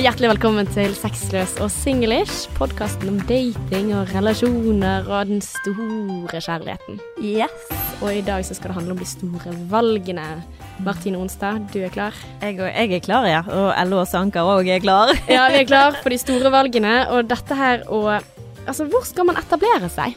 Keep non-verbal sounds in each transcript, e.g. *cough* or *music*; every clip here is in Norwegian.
hjertelig velkommen til Sexløs og singlish, podkasten om dating og relasjoner og den store kjærligheten. Yes. Og i dag så skal det handle om de store valgene. Martine Onstad, du er klar? Jeg, jeg er klar, ja. Og LO og Sanker òg er klar. *laughs* Ja, vi er klar for de *laughs* store valgene, og dette her å Altså, hvor skal man etablere seg?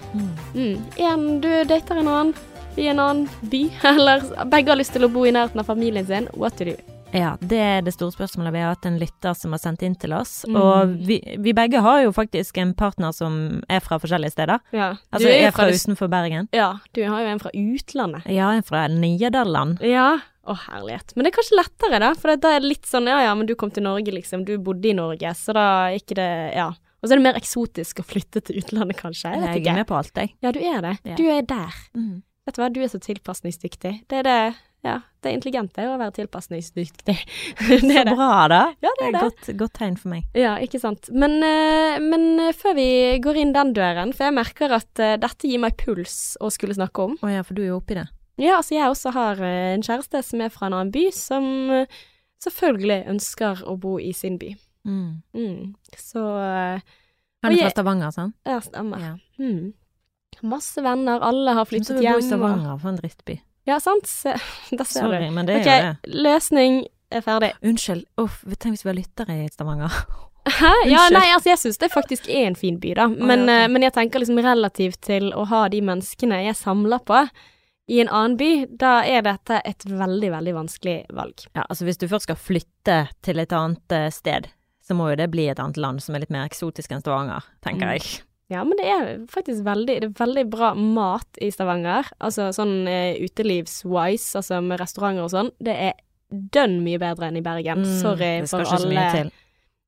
Mm. En, du dater en annen i en annen by, *laughs* eller begge har lyst til å bo i nærheten av familien sin. What to do? Ja, det er det store spørsmålet. Vi har hatt en lytter som har sendt inn til oss. Mm. Og vi, vi begge har jo faktisk en partner som er fra forskjellige steder. Ja, Altså er, er fra fra utenfor Bergen. Ja, du har jo en fra utlandet. Ja, en fra Nederland. Ja. Å, herlighet. Men det er kanskje lettere, da. For da er det litt sånn ja ja, men du kom til Norge, liksom. Du bodde i Norge, så da er ikke det Ja. Og så er det mer eksotisk å flytte til utlandet, kanskje. Jeg vet ikke. Jeg er med på alt, jeg. Ja, du er det. Ja. Du er der. Mm. Vet du hva, du er så tilpasningsdyktig. Det er det Ja, det er intelligente å være tilpasningsdyktig. *laughs* det Så er det. bra, da. Ja, det er et det. Godt, godt tegn for meg. Ja, ikke sant. Men, eh, men eh, før vi går inn den døren, for jeg merker at eh, dette gir meg puls å skulle snakke om. Å ja, for du er jo oppi det. Ja, altså jeg også har en kjæreste som er fra en annen by, som selvfølgelig ønsker å bo i sin by. Mm. Mm. Så Han er fra Stavanger, sant? ja, stemmer. Ja. Mm. Masse venner, alle har flyttet hjem. vi vil bo i Stavanger, for en drittby. Ja, sant. Se, *laughs* der ser Sorry, du. men det okay, er det. løsning er ferdig. Unnskyld. Uff, tenk hvis vi har lyttere i Stavanger. *laughs* Hæ? Ja, nei, altså jeg syns det faktisk er en fin by, da. Men, ja, ok. eh, men jeg tenker liksom relativt til å ha de menneskene jeg samler på i en annen by, da er dette et veldig, veldig vanskelig valg. Ja, altså hvis du først skal flytte til et annet eh, sted, så må jo det bli et annet land som er litt mer eksotisk enn Stavanger, tenker Mm. jeg. Ja, men det er faktisk veldig, det er veldig bra mat i Stavanger. Altså sånn utelivs-wise altså med restauranter og sånn. Det er dønn mye bedre enn i Bergen. Mm, Sorry det skal ikke så mye til.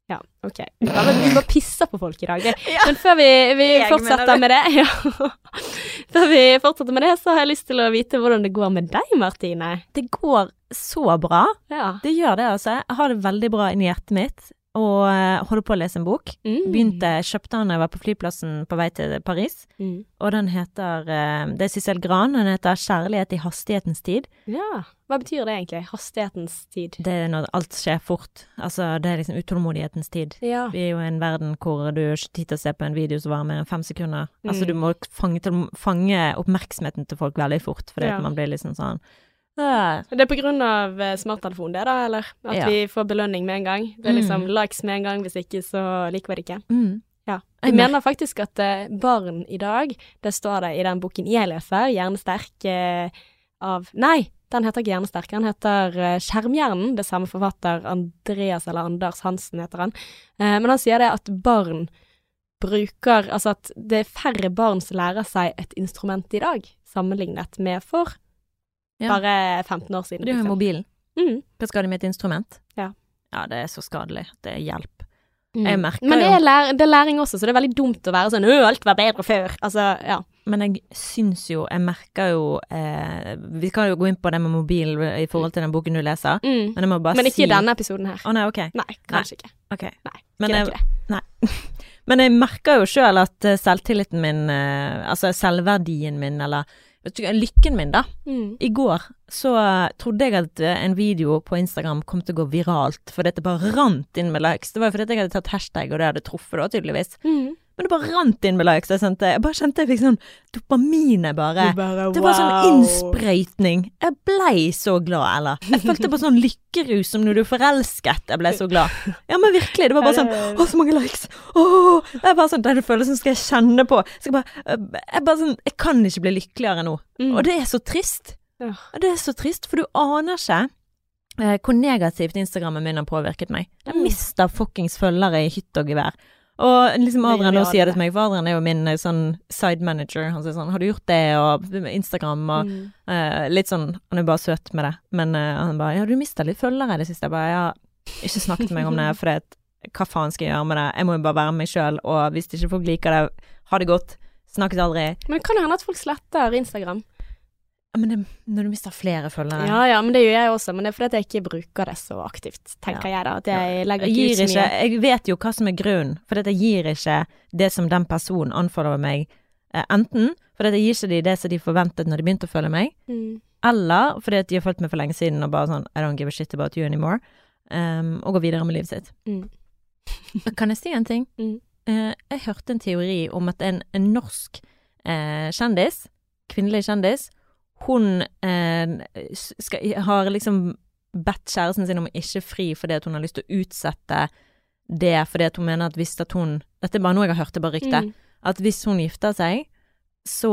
Ja, OK. Ja, men vi bare pisser på folk i dag. *laughs* Men før vi, vi fortsetter med det *laughs* ja. Før vi fortsetter med det, så har jeg lyst til å vite hvordan det går med deg, Martine. Det går så bra. Ja. Det gjør det, altså. Jeg har det veldig bra inni hjertet mitt, og eh, holder på å lese en bok. Mm. Begynte, kjøpte den da jeg var på flyplassen på vei til Paris, Mm. og den heter eh, Det er Sissel Gran, den heter 'Kjærlighet i hastighetens tid'. Ja. Hva betyr det egentlig? Hastighetens tid? Det er når alt skjer fort. Altså, det er liksom utålmodighetens tid. Ja. Vi er jo i en verden hvor du har ikke tid til å se på en video som varer mer enn fem sekunder. Altså, Mm. du må fange, til, fange oppmerksomheten til folk veldig fort, fordi Ja. man blir liksom sånn. Det er på grunn av eh, smarttelefon det, da, eller? At Ja. vi får belønning med en gang. Det er liksom Mm. likes med en gang, hvis ikke så liker vi det ikke. mm. Ja. Jeg mener faktisk at eh, barn i dag, det står det i den boken jeg leser, Hjernesterk eh, av Nei, den heter ikke Hjernesterk, den heter Skjermhjernen. Det samme forfatter, Andreas eller Anders Hansen heter han. Men han sier det at barn bruker Altså at det er færre barn som lærer seg et instrument i dag, sammenlignet med for Ja. bare 15 år siden. Det er jo liksom. mobilen. Mm. Hva skal de med et instrument? Ja. Ja, det er så skadelig. Det er hjelp. Mm. Jeg merker Men det er, lær det er læring også, så det er veldig dumt å være sånn 'Ø, alt var bedre før'. Altså, ja. Men jeg syns jo, jeg merker jo eh, Vi kan jo gå inn på det med mobil i forhold til den boken du leser, Mm. men jeg må bare Men ikke si i denne episoden her. Å nei, ok. Nei, kanskje ikke. ok. Nei, Men ikke jeg, det. nei. *laughs* Men jeg merker jo sjøl at eh, selvtilliten min, eh, altså selvverdien min, eller vet du, lykken min, da. Mm. I går så trodde jeg at eh, en video på Instagram kom til å gå viralt, for dette bare rant inn med likes. Det var jo fordi jeg hadde tatt hashtag, og det hadde truffet da, tydeligvis. Mm. Men det bare rant inn med likes. Jeg, sendte, jeg bare kjente jeg fikk sånn dopaminet, bare. Bare, Det var sånn innsprøytning. Jeg blei så glad, eller. Jeg følte på sånn lykkerus som når du er forelsket. Jeg ble så glad. Ja, men virkelig. Det var bare sånn Å, så mange likes. Å, det er bare sånn Den følelsen skal jeg kjenne på. Skal jeg, bare, jeg bare sånn Jeg kan ikke bli lykkeligere nå. Mm. Og det er så trist. Ja. Det er så trist, for du aner ikke eh, hvor negativt Instagrammen min har påvirket meg. Jeg Mm. mister fuckings følgere i hytt og gevær. Og liksom Adrian nå sier det til meg, for Adrian er jo min eh, sånn side manager. Han sier sånn 'Har du gjort det?' og Instagram og Mm. uh, litt sånn Han er bare søt med det. Men uh, han bare 'Ja, du mista litt følgere i det siste'. Jeg bare 'Ja, ikke snakk til meg om det, for det, hva faen skal jeg gjøre med det? Jeg må jo bare være meg sjøl, og hvis ikke folk liker det, ha det godt. Snakkes aldri. Men det kan jo hende at folk sletter Instagram. Ja, Men det, når du mister flere følgere Ja ja, men det gjør jeg også. Men det er fordi jeg ikke bruker det så aktivt, tenker jeg da. At jeg legger ikke gir ut så ikke mye. Jeg vet jo hva som er grunnen, for jeg gir ikke det som den personen anfølger meg, eh, enten fordi jeg gir ikke de det som de forventet når de begynte å følge meg, Mm. eller fordi de har fulgt meg for lenge siden og bare sånn I don't give a shit about you anymore, um, og går videre med livet sitt. Mm. Kan jeg si en ting? Mm. Uh, jeg hørte en teori om at en, en norsk uh, kjendis, kvinnelig kjendis, hun eh, skal, har liksom bedt kjæresten sin om å ikke fri fordi hun har lyst til å utsette det fordi hun mener at hvis at hun Dette er bare noe jeg har hørt, det er bare rykte. Mm. At hvis hun gifter seg, så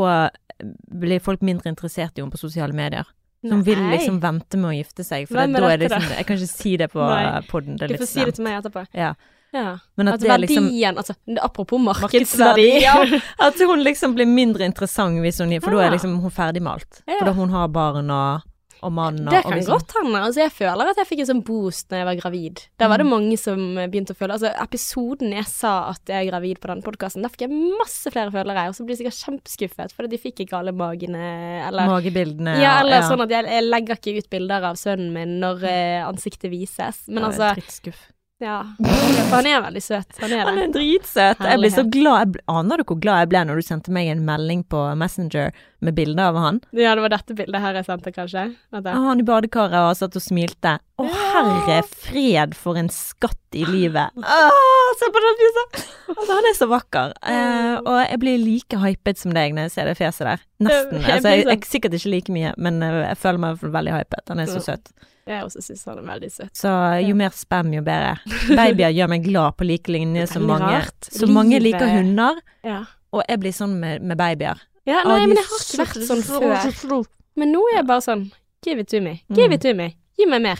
blir folk mindre interessert i henne på sosiale medier. Så hun vil Nei. liksom vente med å gifte seg. For da er det liksom, jeg kan ikke si det på poden. Du får si det til meg etterpå. Ja. Ja. Men at, At er liksom verdien Altså, apropos markedsverdi. Ja. *laughs* At hun liksom blir mindre interessant hvis hun For da er liksom hun ferdigmalt. Ja. For da hun har barn og, og mann og Det og kan liksom- godt hende. Altså, jeg føler at jeg fikk en sånn boost når jeg var gravid. Da var det mange som begynte å føle Altså, episoden jeg sa at jeg er gravid på denne podkasten, da fikk jeg masse flere følgere, og så blir de sikkert kjempeskuffet fordi de fikk ikke alle magene, eller Magebildene ja, eller ja. sånn at jeg, jeg legger ikke ut bilder av sønnen min når eh, ansiktet vises. Men Ja, altså, Drittskuff. Ja. For han er veldig søt. Han er Han er drittsøt. Jeg blir så glad. Jeg aner du hvor glad jeg ble når du sendte meg en melding på Messenger med bilde av han? Ja, det var dette bildet her jeg sendte, kanskje. Vent. Ah, Han i badekaret og satt og smilte. Å herre fred for en skatt i livet. Ah, se på den fjeset! Altså, han er så vakker. Uh, og jeg blir like hypet som deg når jeg ser det fjeset der. Nesten. Jeg Altså, jeg, blir jeg, sikkert ikke like mye, men eh, jeg føler meg veldig hypet. Han er så søt. Jeg også syns han er veldig søt. Så jo mer spam, jo bedre. Babyer gjør meg glad på like linje som mange. rart. Så mange liker hunder, Ja. og jeg blir sånn med, med babyer. Ja, nei, men jeg har ikke vært sånn før. Men nå er jeg bare sånn Give it to me. Give Mm. it to me. Gi meg mer.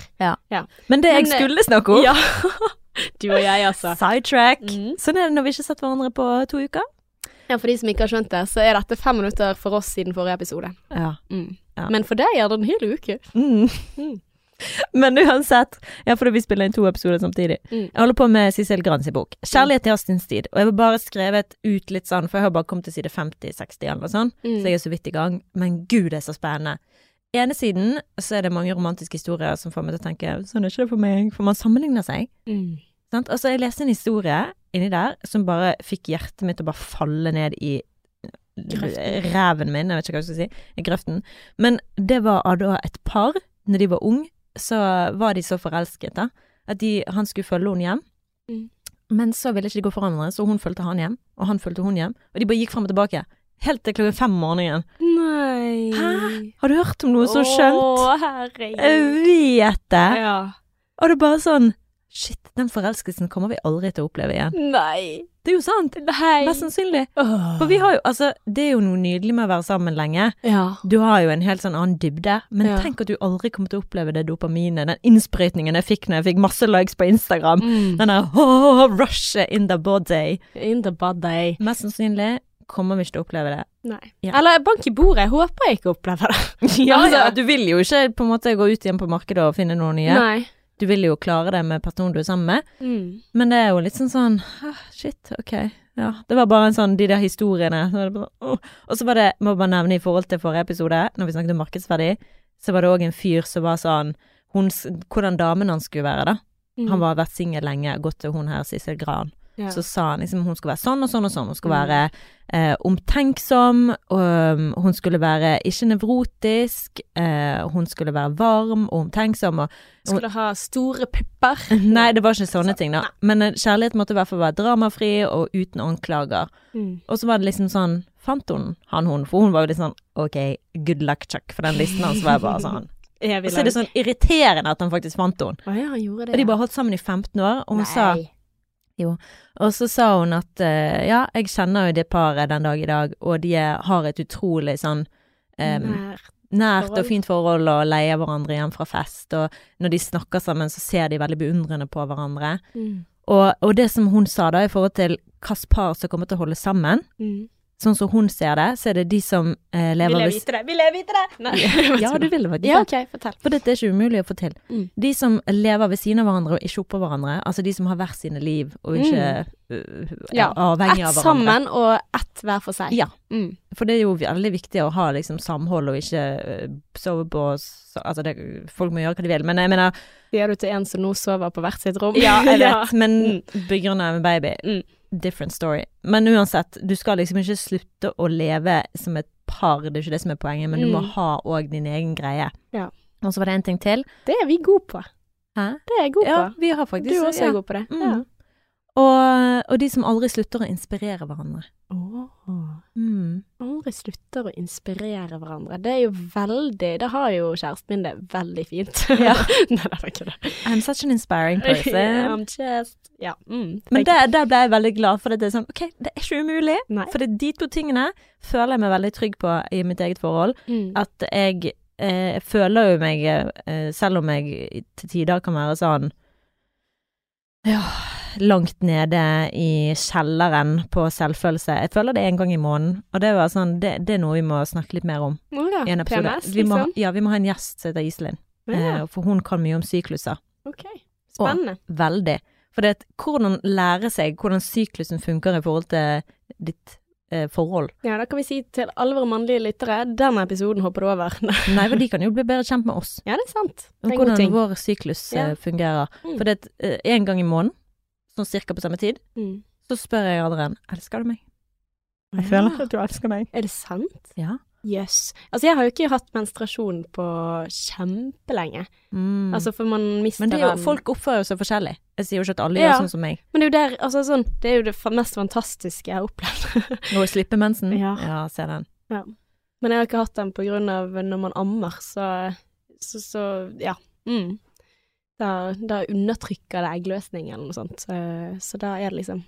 Men det jeg Men, eh, skulle snakke om Ja. *laughs* du og jeg, altså. Sidetrack. Mm. Sånn er det når vi ikke har sett hverandre på to uker. Ja, for de som ikke har skjønt det, så er dette fem minutter for oss siden forrige episode. Ja. Mm. Ja. Men for deg er det en hel uke. Mm. Mm. *laughs* Men uansett, ja, for vi spiller inn to episoder samtidig. Mm. Jeg holder på med Sissel Grans bok. 'Kjærlighet i hastens tid'. Og jeg har bare skrevet ut litt sånn, for jeg har bare kommet til side 50-60 eller sånt, Mm. så jeg er så vidt i gang. Men gud, det er så spennende. ene siden så er det mange romantiske historier som får meg til å tenke sånn er ikke det for meg, for man sammenligner seg. Mm. Sant? Altså, jeg leste en historie inni der som bare fikk hjertet mitt til å bare falle ned i ræven min, jeg vet ikke hva jeg skal si, i grøften. Men det var da et par, når de var ung, så var de så forelsket, da, at de, han skulle følge henne hjem. Mm. Men så ville ikke de gå for hverandre, så hun fulgte han hjem, og han fulgte hun hjem. Og de bare gikk frem og tilbake. Helt til klokken fem om morgenen. Nei. Hæ? Har du hørt om noe så skjønt? Å, herregud. Jeg vet det! Ja. Og det er bare sånn Shit, den forelskelsen kommer vi aldri til å oppleve igjen. Nei. Det er jo sant! Nei. Mest sannsynlig. Oh. For vi har jo, altså, det er jo noe nydelig med å være sammen lenge. Ja. Du har jo en helt sånn annen dybde, men Ja. tenk at du aldri kommer til å oppleve det dopaminet, den innsprøytningen jeg fikk når jeg fikk masse likes på Instagram. Mm. Den der oh, rushet in the body. In the body. Mest sannsynlig kommer vi ikke til å oppleve det. Nei. Ja. Eller bank i bordet. Jeg håper jeg ikke opplever det. *laughs* Ja, altså- du vil jo ikke på en måte gå ut igjen på markedet og finne noen nye. Nei. Du vil jo klare det med personen du er sammen med, Mm. men det er jo litt sånn sånn ah, Shit, ok. Ja. Det var bare en sånn, de der historiene. Sånn. Og så var det, må bare nevne i forhold til forrige episode, når vi snakket om markedsverdi, så var det òg en fyr som var sånn hun, Hvordan damen hans skulle være, da. Mm. Han var vært singel lenge, gått til hun her Sissel Gran. Ja. Så sa han liksom hun skulle være sånn og sånn og sånn. Hun skulle være eh, omtenksom, og hun skulle være ikke nevrotisk, eh, hun skulle være varm og omtenksom og Skulle ha store pupper. *laughs* Nei, det var ikke sånne Så- ting, da. nei. Men eh, kjærlighet måtte i hvert fall være dramafri og uten anklager. Mm. Og så var det liksom sånn Fant hun han hun? For hun var jo litt sånn OK, good luck, Chuck. For den listen hans var bare sånn. *laughs* Og så er det sånn irriterende at han faktisk fant henne. Å ja. Og de bare holdt sammen i 15 år, og hun sa Nei. Og så sa hun at eh, ja, jeg kjenner jo det paret den dag i dag, og de er, har et utrolig sånn em, Nært. nært forhold. og fint forhold og leier hverandre hjem fra fest, og når de snakker sammen, så ser de veldig beundrende på hverandre. Mm. Og, og det som hun sa da, i forhold til hvilket par som kommer til å holde sammen, Mm. Sånn som hun ser det, så er det de som eh, lever Vil jeg vite det? Vil jeg vite det? Nei. Ja, du vil det faktisk. Ja, det. OK, fortell. For dette er ikke umulig å få til. Mm. De som lever ved siden av hverandre og ikke oppå hverandre, altså de som har hvert sine liv og ikke uh, Mm. Ja, er avhengig Ett av hverandre. sammen og ett hver for seg. Ja. Mm. For det er jo veldig viktig å ha liksom samhold og ikke uh, sove på så, Altså, det, folk må gjøre hva de vil, men jeg mener Sier du til en som nå sover på hvert sitt rom? Ja, jeg *laughs* Ja. vet, men begrunna med baby Mm. Different story. Men uansett, du skal liksom ikke slutte å leve som et par, det er ikke det som er poenget, men du må Mm. ha òg din egen greie. Ja. Og så var det en ting til. Det er vi gode på. Hæ? Det er jeg god Ja, på. vi har faktisk Du også ja. er god på det. Mm. Ja. Og, og de som aldri slutter å inspirere hverandre. Åh. Mm. Aldri slutter å inspirere hverandre. Det er jo veldig Det har jo kjæresten min det veldig fint. *laughs* Ja. *laughs* Nei, det var ikke det. I'm such an inspiring person. *laughs* I'm just Ja. Mm, Men der, der ble jeg veldig glad, for det er sånn OK, det er ikke umulig. Nei. For det er de to tingene føler jeg meg veldig trygg på i mitt eget forhold. Mm. At jeg eh, føler jo meg, eh, selv om jeg til tider kan være sånn Ja, langt nede i kjelleren på selvfølelse. Jeg føler det en gang i måneden, og det, var sånn, det, det er noe vi må snakke litt mer om Å ja. i en episode. PMS, vi må, liksom? ja, vi må ha en gjest som heter Iselin, Ja, eh, for hun kan mye om sykluser. ok. Spennende. Veldig. For det hvordan lære seg hvordan syklusen funker i forhold til ditt eh, forhold. Ja, da kan vi si til alle våre mannlige lyttere, den episoden hopper du over. *laughs* Nei, for de kan jo bli bedre kjent med oss. ja, det er sant. Det er god hvordan vår syklus Ja. eh, fungerer. Mm. For det en gang i måneden, sånn cirka på samme tid, Mm. så spør jeg Adrian elsker du meg. Jeg Ja. føler at du elsker meg. Er det sant? Ja. Jøss. Altså, jeg har jo ikke hatt menstruasjon på kjempelenge. Mm. Altså, for man mister Men det er jo, den folk oppfører seg forskjellig. Jeg sier jo ikke at alle Ja. gjør sånn som meg. Men det er jo der, altså sånn, det er jo det mest fantastiske jeg har opplevd. *laughs* Å slippe mensen. Ja. ja, se den. Ja. Men jeg har ikke hatt den på grunn av når man ammer, så, så, så ja. Mm. Da, da undertrykker det eggløsning eller noe sånt. Så, så da er det liksom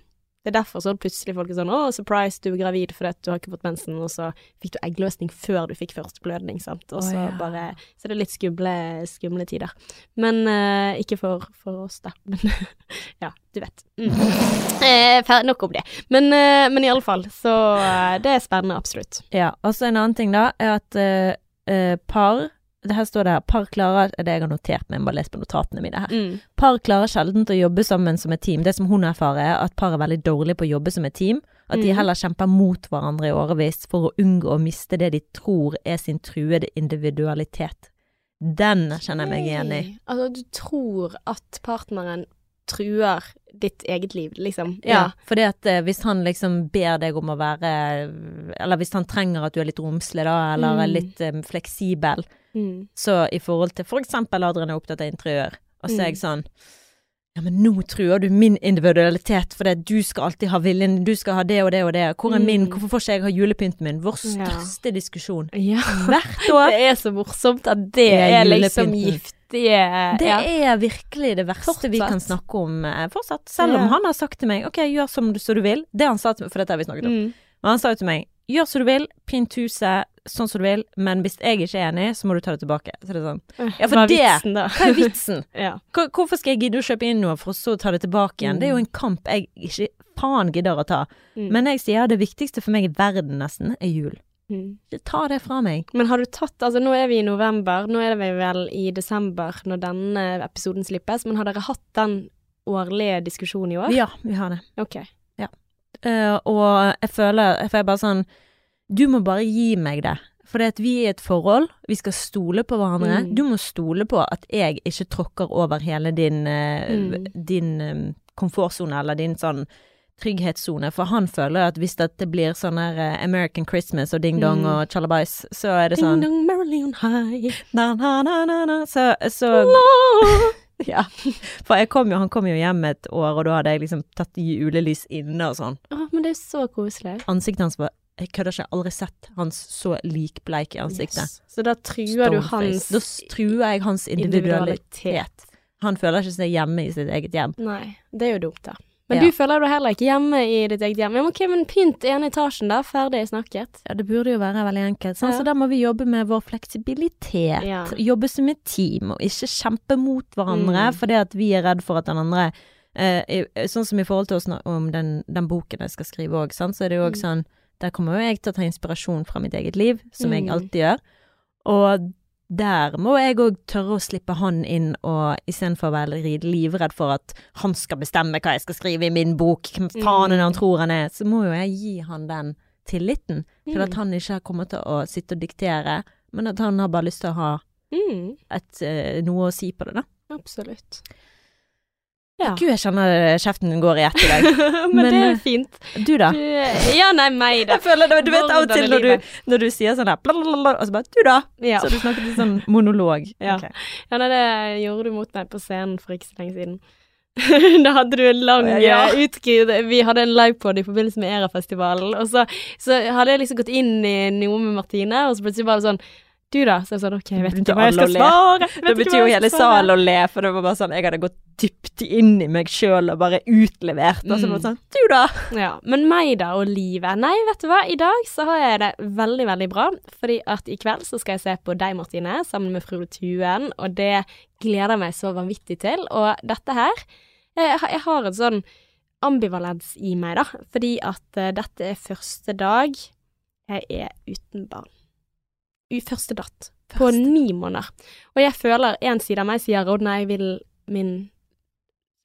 Det er derfor så plutselig folk er sånn 'Å, surprise, du er gravid fordi du har ikke fått mensen', og så fikk du eggløsning før du fikk første blødning, sant. Og så så ja. bare Så det er litt skumle, skumle tider. Men uh, ikke for, for oss, da. Men *laughs* ja, du vet. Mm. *laughs* Eh, nok om det. Men, uh, men fall, så uh, Det er spennende, absolutt. Ja, og så en annen ting da, er at uh, par Her står det her, par klarer Det jeg har notert meg, jeg må lese på notatene mine her. Mm. Par klarer sjelden å jobbe sammen som et team. Det som hun erfarer, er at par er veldig dårlige på å jobbe som et team. At de Mhm. heller kjemper mot hverandre i årevis for å unngå å miste det de tror er sin truede individualitet. Den kjenner jeg meg igjen i. Altså, du tror at partneren truer ditt eget liv, liksom. Ja, fordi at eh, hvis han liksom ber deg om å være Eller hvis han trenger at du er litt romslig, da, eller er Mm. litt eh, fleksibel, Mm. så i forhold til for eksempel Adrian er opptatt av interiør, og så er Mm. jeg sånn ja, men nå truer du min individualitet, for det, du skal alltid ha viljen, du skal ha det og det og det. Hvor er min, Mm. hvorfor får ikke jeg ha julepynten min? Vår Ja. største diskusjon. Ja. Hvert *laughs* år. Det er så morsomt at det Det er liksom giftige Det ja. er virkelig det verste vi kan snakke om eh, fortsatt. Selv om Ja. han har sagt til meg OK, gjør som du, så du vil. Det han sa til meg, for dette har vi snakket om. Mm. Men han sa jo til meg gjør som du vil, pynt huset sånn som du vil, men hvis jeg ikke er enig, så må du ta det tilbake. Så det er sånn Ja, for Hva er det- vitsen, da? Hva er vitsen? *laughs* ja. Hvorfor skal jeg gidde å kjøpe inn noe for å så ta det tilbake igjen? Mm. Det er jo en kamp jeg ikke faen gidder å ta. Mm. Men jeg sier det viktigste for meg i verden nesten er jul. Mm. Ta det fra meg. Men har du tatt Altså, nå er vi i november, nå er vi vel i desember når denne episoden slippes, men har dere hatt den årlige diskusjonen i år? Ja, vi har det. Ok. Eh, og jeg føler Jeg får bare sånn Du må bare gi meg det. For det at vi er i et forhold, vi skal stole på hverandre. Mm. Du må stole på at jeg ikke tråkker over hele din, uh, Mm. din um, komfortsone, eller din sånn trygghetssone. For han føler at hvis det blir sånn her eh, American Christmas og ding dong Mm. og Chalabais, så er det sånn Ding dong, Marilyn high. na, na, na, na, na. Så, så *laughs* Ja. For kom jo, han kom jo hjem et år, og da hadde jeg liksom tatt julelys inne og sånn. Å, men det er så koselig. Ansiktet hans var Jeg kødder ikke, jeg har aldri sett hans så likbleik i ansiktet. Yes. Så da truer du hans Da truer jeg hans individualitet. individualitet. Han føler ikke seg hjemme i sitt eget hjem. Nei, det er jo dumt, da. Men Ja. du føler deg heller ikke hjemme i ditt eget hjem. Men ok, men pynt ene etasjen, da. Ferdig snakket. Ja, det burde jo være veldig enkelt. Sånn, Ja. Så der må vi jobbe med vår fleksibilitet. Ja. Jobbe som et team, og ikke kjempe mot hverandre Mm. fordi at vi er redd for at den andre eh, Sånn som i forhold til oss om den, den boken jeg skal skrive òg, så er det jo òg Mm. sånn Der kommer jo jeg til å ta inspirasjon fra mitt eget liv, som jeg Mm. alltid gjør. Og der må jeg òg tørre å slippe han inn, og istedenfor å være livredd for at han skal bestemme hva jeg skal skrive i min bok, hvem faen han Mm. tror han er, så må jo jeg gi han den tilliten til at Mm. han ikke kommer til å sitte og diktere, men at han har bare lyst til å ha Mm, et, eh, noe å si på det, da. absolutt. Ja. Gud, jeg kjenner kjeften din går i ett i dag. *laughs* men, Men, det eh, er fint. Du, da? Du, ja, nei, meg, da. Jeg føler det, du vet av og til når du, når du sier sånn der blablabla, og så bare Du, da? Ja. Så du snakket i sånn monolog. Ja. Okay. ja, nei, det gjorde du mot meg på scenen for ikke så lenge siden. *laughs* da hadde du en lang Ja. ja. Vi hadde en livepod i forbindelse med Erafestivalen, og så, så hadde jeg liksom gått inn i noe med Martine, og så plutselig var det sånn Du, da? Så jeg sånn OK, jeg vet ikke hva jeg skal svare. Det betyr jo hele salen å le, for det var bare sånn Jeg hadde gått dypt inn i meg sjøl og bare utlevert. Og så bare sånn Du, da? Ja, Men meg, da, og livet? Nei, vet du hva, i dag så har jeg det veldig, veldig bra. Fordi at i kveld så skal jeg se på deg, Martine, sammen med Frode Tuen, og det gleder jeg meg så vanvittig til. Og dette her Jeg, har- jeg har en sånn ambivalens i meg, da, fordi at eh, dette er første dag jeg er uten barn. Første datt. På Første. ni måneder. Og jeg føler en side av meg sier å nei, vil min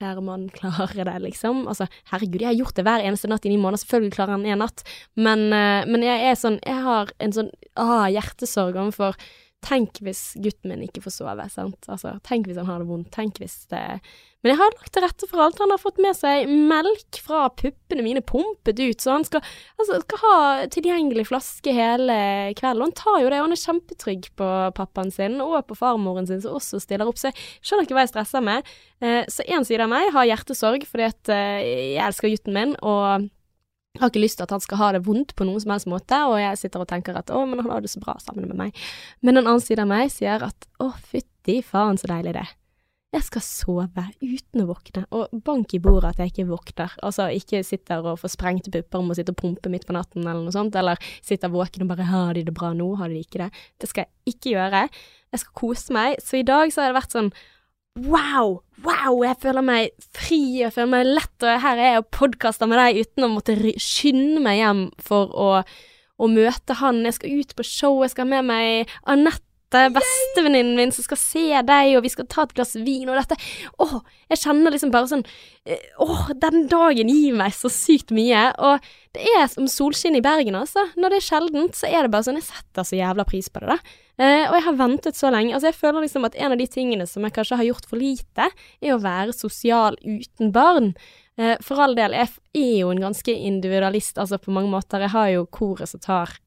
kjære mann klare det, liksom. Altså, herregud, jeg har gjort det hver eneste natt i ni måneder, selvfølgelig klarer han en natt, men, eh, men jeg er sånn, jeg har en sånn ah, hjertesorg overfor Tenk hvis gutten min ikke får sove, sant. Altså, tenk hvis han har det vondt, tenk hvis det Men jeg har lagt til rette for alt. Han har fått med seg melk fra puppene mine pumpet ut, så han skal, altså, skal ha tilgjengelig flaske hele kvelden. Og han tar jo det, og han er kjempetrygg på pappaen sin og på farmoren sin, som også stiller opp. Så jeg skjønner ikke hva jeg stresser med. Eh, så én side av meg har hjertesorg fordi at eh, jeg elsker gutten min, og har ikke lyst til at han skal ha det vondt på noen som helst måte, og jeg sitter og tenker at å, men han har det så bra sammen med meg. Men en annen side av meg sier at å, fytti faen så deilig det er. Jeg skal sove uten å våkne, og bank i bordet at jeg ikke våkner. Altså ikke sitter og får sprengte pupper om å sitte og pumpe midt på natten eller noe sånt, eller sitter våken og bare har de det bra nå, har de ikke det. Det skal jeg ikke gjøre. Jeg skal kose meg. Så i dag så har det vært sånn Wow! Wow! Jeg føler meg fri, jeg føler meg lett, og her er jeg og podkaster med deg uten å måtte skynde meg hjem for å, å møte han. Jeg skal ut på show, jeg skal ha med meg Anette, bestevenninnen min, som skal se deg, og vi skal ta et glass vin, og dette Åh, jeg kjenner liksom bare sånn eh, Åh, den dagen gir meg så sykt mye, og det er som solskinn i Bergen, altså. Når det er sjeldent, så er det bare sånn Jeg setter så jævla pris på det, da. Eh, og jeg har ventet så lenge. Altså, jeg føler liksom at en av de tingene som jeg kanskje har gjort for lite, er å være sosial uten barn. Eh, for all del, jeg er jo en ganske individualist, altså på mange måter. Jeg har jo koret som tar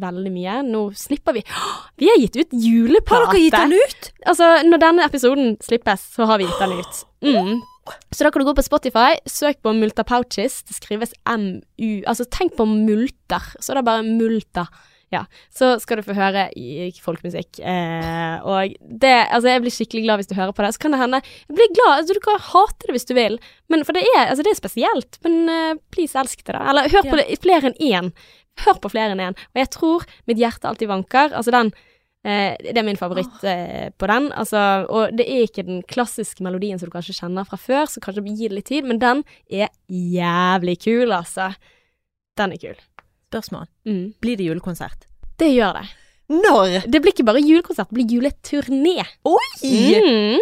veldig mye. Nå slipper vi *gasps* Vi har gitt ut juleplate! Har dere gitt den ut? Altså, når denne episoden slippes, så har vi gitt den ut. Mm. Så da kan du gå på Spotify, søk på Multa Pouches. Det skrives MU Altså, tenk på multer. Så det er bare multa. Ja. Så skal du få høre folkemusikk. Eh, og det Altså, jeg blir skikkelig glad hvis du hører på det. Så kan det hende Jeg blir glad altså, Du kan hate det hvis du vil, men for det er, altså, det er spesielt. Men uh, please, elsk det, da. Eller hør på Ja. det flere enn én. Hør på flere enn én. Og jeg tror mitt hjerte alltid vanker. Altså, den Eh, det er min favoritt eh, på den. Altså, og det er ikke den klassiske melodien som du kanskje kjenner fra før, så kanskje gi det litt tid, men den er jævlig kul, altså. Den er kul. Spørsmål. Mm. Blir det julekonsert? Det gjør det. Når? Det blir ikke bare julekonsert, det blir juleturné. Oi! Mm.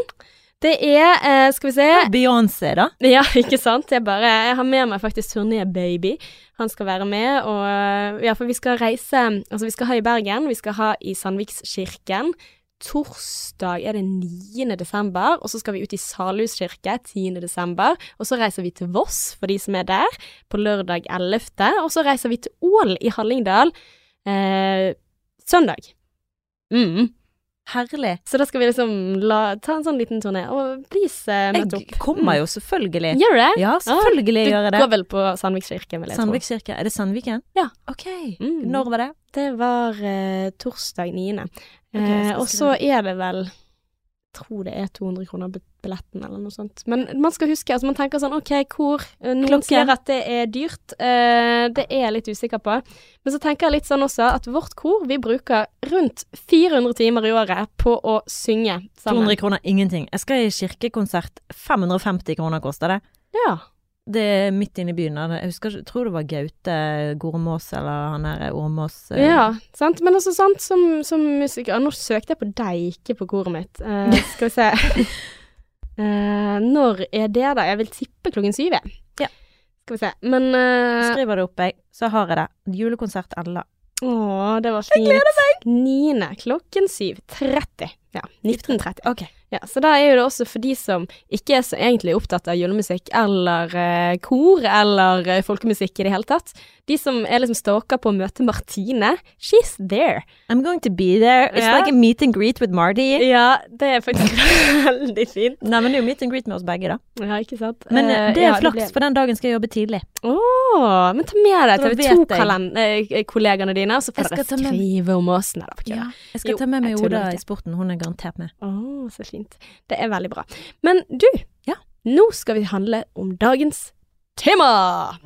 Det er, eh, skal vi se Beyoncé, da? Ja, *laughs* ikke sant. Jeg bare Jeg har med meg faktisk turné-baby. Han skal være med, og Ja, for vi skal reise Altså, vi skal ha i Bergen, vi skal ha i Sandvikskirken. Torsdag er det 9. desember, og så skal vi ut i Salhus kirke 10. desember. Og så reiser vi til Voss, for de som er der, på lørdag 11. Og så reiser vi til Ål i Hallingdal eh, søndag. Mm. Herlig. Så da skal vi liksom la, ta en sånn liten turné. Og please, uh, møt opp. Jeg kommer jo selvfølgelig. Gjør du det? Ja, selvfølgelig ah, gjør jeg det. Du går vel på Sandvikskirken, vil jeg Sandvik kirke. Er det Sandviken? Ja. Ok. Mm. Når var det? Det var uh, torsdag 9. Okay, eh, og så er det vel tror det er 200 kroner billetten, eller noe sånt. Men man skal huske, altså man tenker sånn OK, hvor eh, Noen Klokke. sier at det er dyrt. Uh, det er jeg litt usikker på. Men så tenker jeg litt sånn også at vårt kor, vi bruker rundt 400 timer i året på å synge sammen. 200 kroner, ingenting. Jeg skal i kirkekonsert. 550 kroner koster det. Ja. Det er midt inne i byen. Jeg husker, jeg tror det var Gaute Gormås eller han her Ormås. eh, Ja, sant. Men også sant, som, som musiker Nå søkte jeg på deg, ikke på koret mitt. Uh, *laughs* skal vi se. uh, når er det, da? Jeg vil tippe klokken syv, jeg. Ja. Skal vi se. Men uh, Skriver det opp, jeg. Så har jeg det. Julekonsert Ella. Å, det var fint. Jeg gleder meg! Niende klokken syv. 30. Ja. 19.30. Ok. Ja, så da er jo det også for de som ikke er så egentlig opptatt av julemusikk eller uh, kor eller uh, folkemusikk i det hele tatt. De som er liksom stalker på å møte Martine, she's there. I'm going to be there. It's Ja. like a meet and greet with Marty. Ja, det er faktisk *laughs* veldig fint. Nei, men det er jo meet and greet med oss begge, da. Ja, ikke sant? Men uh, det er ja, flaks, blir- for den dagen skal jeg jobbe tidlig. Men ta med deg TV vet jeg. 2-kollegaene dine, og så får dere skrive om oss. Nei, på. Jeg skal Jo, ta med meg Oda i sporten. Hun er garantert med. Å, så fint. Det er veldig bra. Men du, Ja. nå skal vi handle om dagens tema.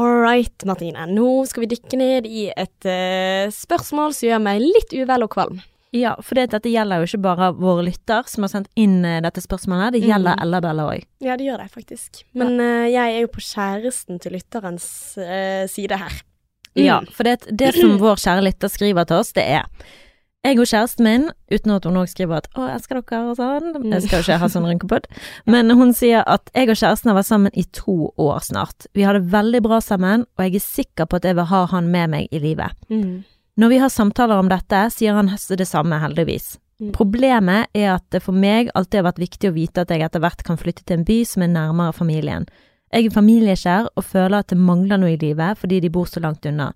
All right, Martine. Nå skal vi dykke ned i et uh, spørsmål som gjør meg litt uvel og kvalm. Ja, for det, dette gjelder jo ikke bare våre lytter som har sendt inn eh, dette spørsmålet, det gjelder Mm. Ella Bella òg. Ja, det gjør det faktisk. Men eh, jeg er jo på kjæresten til lytterens uh, side her. Mm. Ja, for det, det som vår kjære lytter skriver til oss, det er jeg og kjæresten min, uten at hun òg skriver at 'Å, elsker dere' og sånn. Jeg skal jo ikke ha sånn rynkepod. Men hun sier at jeg og kjæresten har vært sammen i to år snart. Vi har det veldig bra sammen, og jeg er sikker på at jeg vil ha han med meg i livet. Mm. Når vi har samtaler om dette, sier han det samme, heldigvis. Mm. Problemet er at det for meg alltid har vært viktig å vite at jeg etter hvert kan flytte til en by som er nærmere familien. Jeg er familieskjær og føler at det mangler noe i livet fordi de bor så langt unna.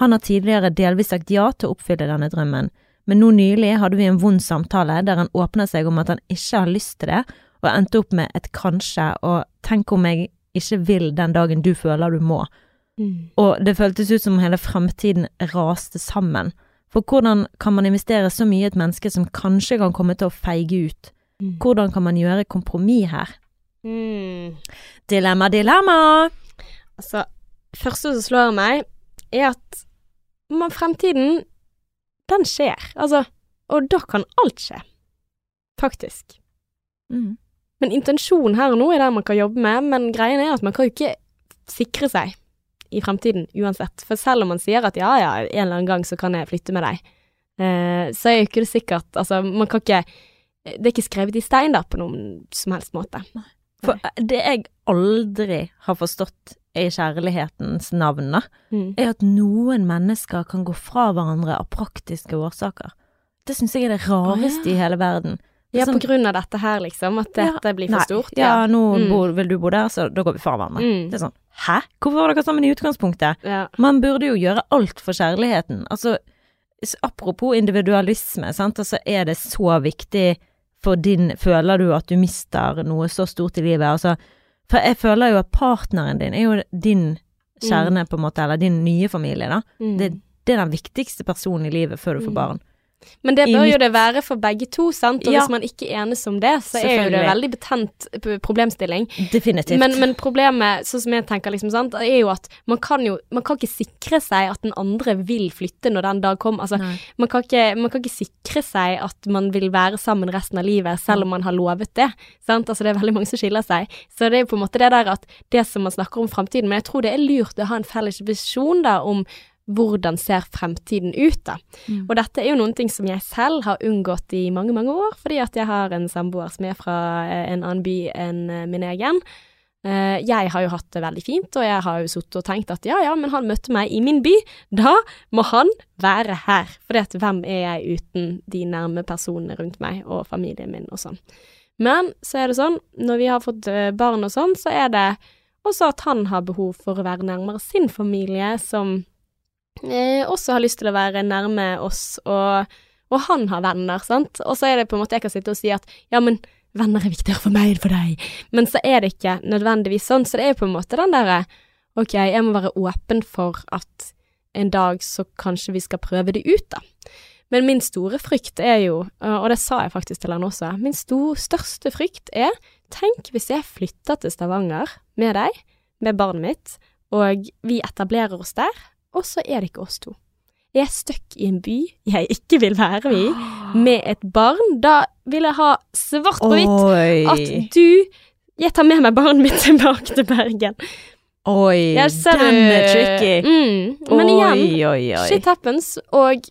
Han har tidligere delvis sagt ja til å oppfylle denne drømmen, men nå nylig hadde vi en vond samtale der han åpnet seg om at han ikke har lyst til det, og endte opp med et kanskje og tenk om jeg ikke vil den dagen du føler du må. Mm. Og det føltes ut som hele fremtiden raste sammen. For hvordan kan man investere så mye i et menneske som kanskje kan komme til å feige ut? Mm. Hvordan kan man gjøre kompromiss her? Mm. Dilemma, dilemma! Altså, første som slår meg, er at man, fremtiden, den skjer. Altså, og da kan alt skje. Faktisk. Mm. Men intensjonen her og nå er det man kan jobbe med, men greien er at man kan jo ikke sikre seg i fremtiden uansett. For selv om man sier at ja, ja, en eller annen gang så kan jeg flytte med deg, eh, så er jo ikke det sikkert Altså, man kan ikke Det er ikke skrevet i stein da, på noen som helst måte. For det jeg aldri har forstått i kjærlighetens navn, da, Mm. er at noen mennesker kan gå fra hverandre av praktiske årsaker. Det syns jeg er det rareste i hele verden. Ja, Sånn- på grunn av dette her, liksom. At Ja, dette blir for Nei, stort. Ja, nå Mm. bor, vil du bo der, så da går vi fra hverandre. Mm. Det er sånn, hæ? Hvorfor var dere sammen i utgangspunktet? Ja. Man burde jo gjøre alt for kjærligheten. Altså, apropos individualisme, sant, altså er det så viktig for din Føler du at du mister noe så stort i livet? Altså, for jeg føler jo at partneren din er jo din kjerne, på en måte, eller din nye familie, da. Mm. Det, det er den viktigste personen i livet før du får Mm. barn. Men det bør jo det være for begge to, sant? Og Ja. hvis man ikke enes om det, så er jo det en veldig betent problemstilling. Definitivt. Men, men problemet, sånn som jeg tenker, liksom, sant, er jo at man kan jo Man kan ikke sikre seg at den andre vil flytte når den dag kommer. Altså, man kan, ikke, man kan ikke sikre seg at man vil være sammen resten av livet, selv om man har lovet det. Sant? Altså, det er veldig mange som skiller seg. Så det er jo på en måte det der at det som man snakker om fremtiden, men jeg tror det er lurt å ha en felles visjon da om hvordan ser fremtiden ut, da. Mm. Og dette er jo noen ting som jeg selv har unngått i mange, mange år, fordi at jeg har en samboer som er fra eh, en annen by enn eh, min egen. Eh, jeg har jo hatt det veldig fint, og jeg har jo sittet og tenkt at ja, ja, men han møtte meg i min by, da må han være her. For hvem er jeg uten de nærme personene rundt meg, og familien min og sånn. Men så er det sånn, når vi har fått barn og sånn, så er det også at han har behov for å være nærmere sin familie, som eh, også har lyst til å være nærme oss, og, og han har venner, sant. Og så er det på en måte jeg kan sitte og si at ja, men venner er viktigere for meg enn for deg, men så er det ikke nødvendigvis sånn, så det er jo på en måte den derre ok, jeg må være åpen for at en dag så kanskje vi skal prøve det ut, da. Men min store frykt er jo, og det sa jeg faktisk til han også, min stor, største frykt er tenk hvis jeg flytter til Stavanger med deg, med barnet mitt, og vi etablerer oss der, og så er det ikke oss to. Jeg er stuck i en by jeg ikke vil være i, med et barn. Da vil jeg ha svart på hvitt at du Jeg tar med meg barnet mitt tilbake til Bergen. Oi, den er tricky. Mm, men igjen, oi, oi. shit happens, og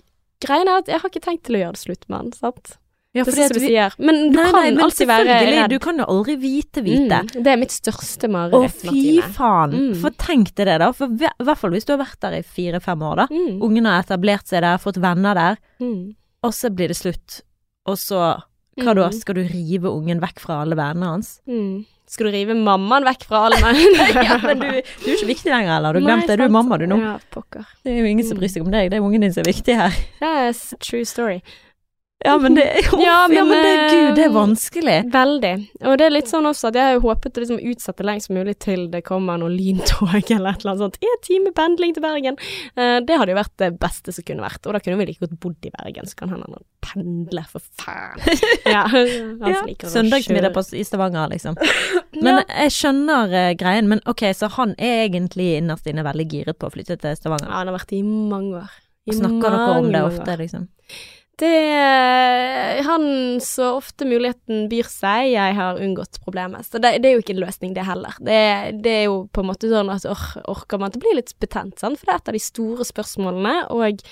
greien er at jeg har ikke tenkt til å gjøre det slutt med han, sant? Ja, det fordi er sånn som vi- sier. Men du Nei, kan nei, alltid være redd. Du kan jo aldri vite, vite. Mm, det er mitt største Å, fy faen. Mm. For tenk deg det, da. For i hvert fall hvis du har vært der i fire-fem år, da. Mm, Ungene har etablert seg der, fått venner der. mm, og så blir det slutt, og så hva da? Mm. Skal du rive ungen vekk fra alle vennene hans? Mm. Skal du rive mammaen vekk fra alle menn? *laughs* ja, men du, du er ikke viktig lenger, eller? Du glemte det, du er mamma du nå. Ja, pokker. Det er jo ingen som bryr seg om deg, det er ungen din som er viktig her. Ja, yes, true story. Ja, men det, *laughs* uff, Ja, men, men, det, gud, det er eh, vanskelig. Veldig. Og det er litt sånn også at jeg har jo håpet å liksom utsette lengst mulig til det kommer noe lyntog *laughs* eller et eller annet sånt. En time pendling til Bergen. Eh, det hadde jo vært det beste som kunne vært. Og da kunne vi like godt bodd i Bergen, så kan hende han pendler, for faen. *laughs* Ja, Ja, Søndagsmiddag i Stavanger, liksom. Men jeg skjønner uh, greien. Men ok, så han er egentlig innerst inne veldig giret på å flytte til Stavanger. Ja, han har vært i mange år. I Snakker dere om det ofte, liksom? Det er han så ofte muligheten byr seg, jeg har unngått problemet. Så det, det er jo ikke en løsning, det heller. Det, det er jo på en måte sånn at or, orker man til å bli litt betent, sant? for det er et av de store spørsmålene. Og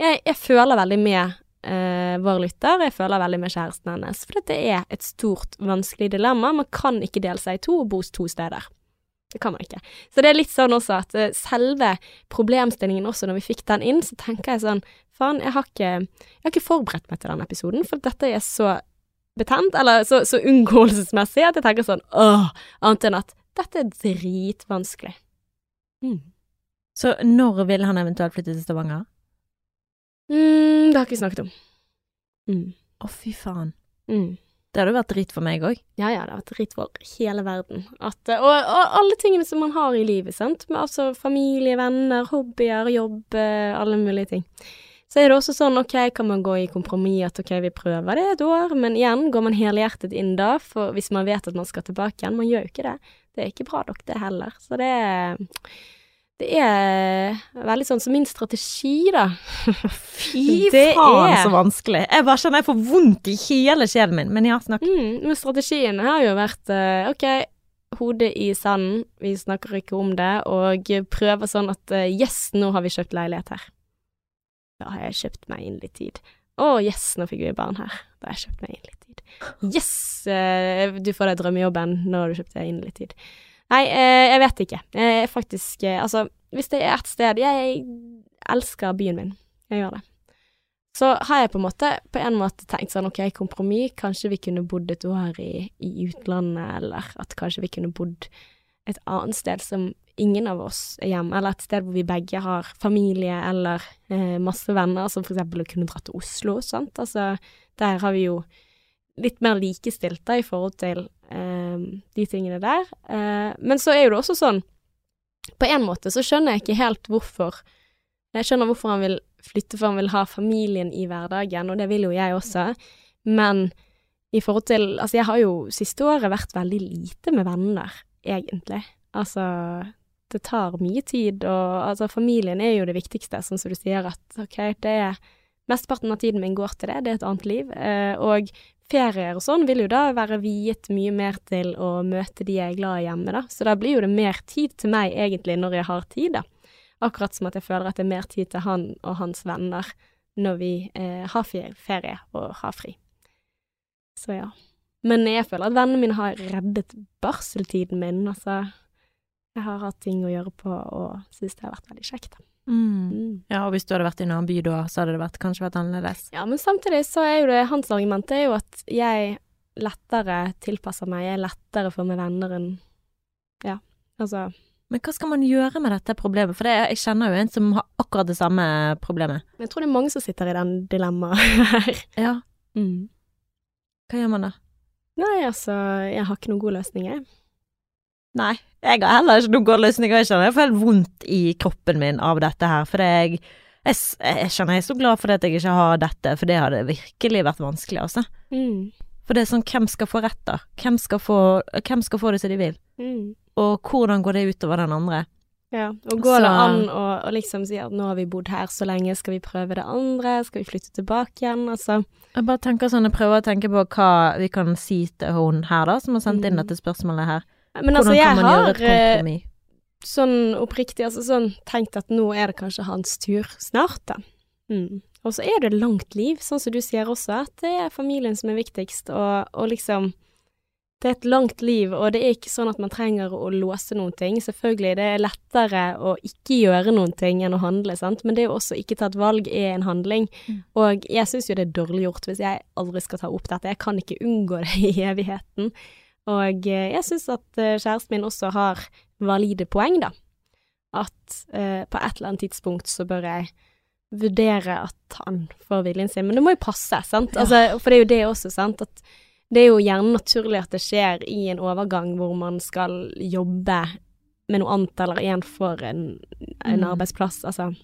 jeg, jeg føler veldig med eh, vår lytter, jeg føler veldig med kjæresten hennes. For det er et stort, vanskelig dilemma. Man kan ikke dele seg i to og bo to steder. Det kan man ikke. Så det er litt sånn også at eh, selve problemstillingen også, når vi fikk den inn, så tenker jeg sånn Faen, jeg har ikke, jeg har ikke forberedt meg til den episoden, for dette er så betent, eller så, så unngåelsesmessig, at jeg tenker sånn åh, annet enn at dette er dritvanskelig. Mm. Så når vil han eventuelt flytte til Stavanger? Mm, det har ikke vi snakket om. Mm. oh, fy faen. Mm. Det hadde vært dritt for meg òg. Ja, ja, det har vært dritt for hele verden. At, eh, og, og alle tingene som man har i livet, sant. Med, altså familie, venner, hobbyer, jobb, eh, alle mulige ting. Så er det også sånn, ok, kan man gå i kompromiss at ok, vi prøver det et år, men igjen, går man helhjertet inn da, for hvis man vet at man skal tilbake igjen, man gjør jo ikke det. Det er ikke bra nok, det heller. Så det er det er veldig sånn som min strategi, da. Fy *laughs* Det faen, er- så vanskelig. Jeg bare kjenner jeg får vondt i hele sjelen min. Men ja, snakk. Mm, men strategien har jo vært eh, ok, hodet i sanden, vi snakker ikke om det, og prøver sånn at eh, yes, nå har vi kjøpt leilighet her. Da har jeg kjøpt meg inn litt tid. Å yes, nå fikk vi barn her. Da har jeg kjøpt meg inn litt tid. *laughs* Yes, eh, du får deg drømmejobben når du kjøpte deg inn litt tid. Nei, eh, jeg vet ikke. Jeg faktisk eh, Altså, hvis det er ett sted Jeg elsker byen min. Jeg gjør det. Så har jeg på en måte på en måte tenkt sånn ok, kompromiss, kanskje vi kunne bodd et år i, i utlandet, eller at kanskje vi kunne bodd et annet sted som ingen av oss er hjemme, eller et sted hvor vi begge har familie eller eh, masse venner, som eksempel å kunne dra til Oslo, sant. Altså, der har vi jo litt mer likestilt da i forhold til eh, de tingene der. Eh, men så er jo det også sånn, på en måte så skjønner jeg ikke helt hvorfor Jeg skjønner hvorfor han vil flytte, for han vil ha familien i hverdagen, og det vil jo jeg også, men i forhold til Altså, jeg har jo siste året vært veldig lite med venner, egentlig. Altså, det tar mye tid, og altså, familien er jo det viktigste, sånn som du sier at ok, det er Mesteparten av tiden min går til det, det er et annet liv. Eh, og ferier og sånn vil jo da være viet mye mer til å møte de jeg er glad i hjemme, da. Så da blir jo det mer tid til meg egentlig når jeg har tid, da. Akkurat som at jeg føler at det er mer tid til han og hans venner når vi eh, har ferie og har fri. Så ja. Men jeg føler at vennene mine har reddet barseltiden min, altså. Jeg har hatt ting å gjøre på og syns det har vært veldig kjekt. da. Mm. Mm. Ja, og hvis du hadde vært i en annen by da, så hadde det vært, kanskje vært annerledes. Ja, men samtidig så er jo det hans argument er jo at jeg lettere tilpasser meg, jeg er lettere for meg venner enn Ja, altså Men hva skal man gjøre med dette problemet? For det, jeg kjenner jo en som har akkurat det samme problemet. Jeg tror det er mange som sitter i den dilemmaet *laughs* her. Ja, Mm. hva gjør man da? Nei, altså, jeg har ikke noen god løsning, jeg. Nei, jeg har heller ikke noen gode løsninger. jeg kjenner jeg får helt vondt i kroppen min av dette her, for jeg, jeg, jeg kjenner jeg er så glad for at jeg ikke har dette, for det hadde virkelig vært vanskelig, altså. Mm. For det er sånn, hvem skal få rett da? Hvem skal få, hvem skal få det som de vil? Mm. Og hvordan går det utover den andre? Ja, og går det an å, å liksom si at nå har vi bodd her så lenge, skal vi prøve det andre, skal vi flytte tilbake igjen, altså. Jeg bare tenker sånn, jeg prøver å tenke på hva vi kan si til hun her da, som har sendt inn Mm. dette spørsmålet her. Men altså, jeg har eh, sånn oppriktig, altså sånn tenkt at nå er det kanskje hans tur snart, da. Mm. Og så er det et langt liv, sånn som du sier også, at det er familien som er viktigst, og, og liksom det er et langt liv, og det er ikke sånn at man trenger å låse noen ting. Selvfølgelig, det er lettere å ikke gjøre noen ting enn å handle, sant, men det å også ikke ta et valg er en handling. Mm. Og jeg syns jo det er dårlig gjort hvis jeg aldri skal ta opp dette. Jeg kan ikke unngå det i evigheten. Og eh, jeg syns at eh, kjæresten min også har valide poeng, da. At eh, på et eller annet tidspunkt så bør jeg vurdere at han får viljen sin. Men det må jo passe, sant. Altså, for det er jo det også, sant. At det er jo gjerne naturlig at det skjer i en overgang hvor man skal jobbe med noe annet, eller igjen for en, en Mm. arbeidsplass, altså.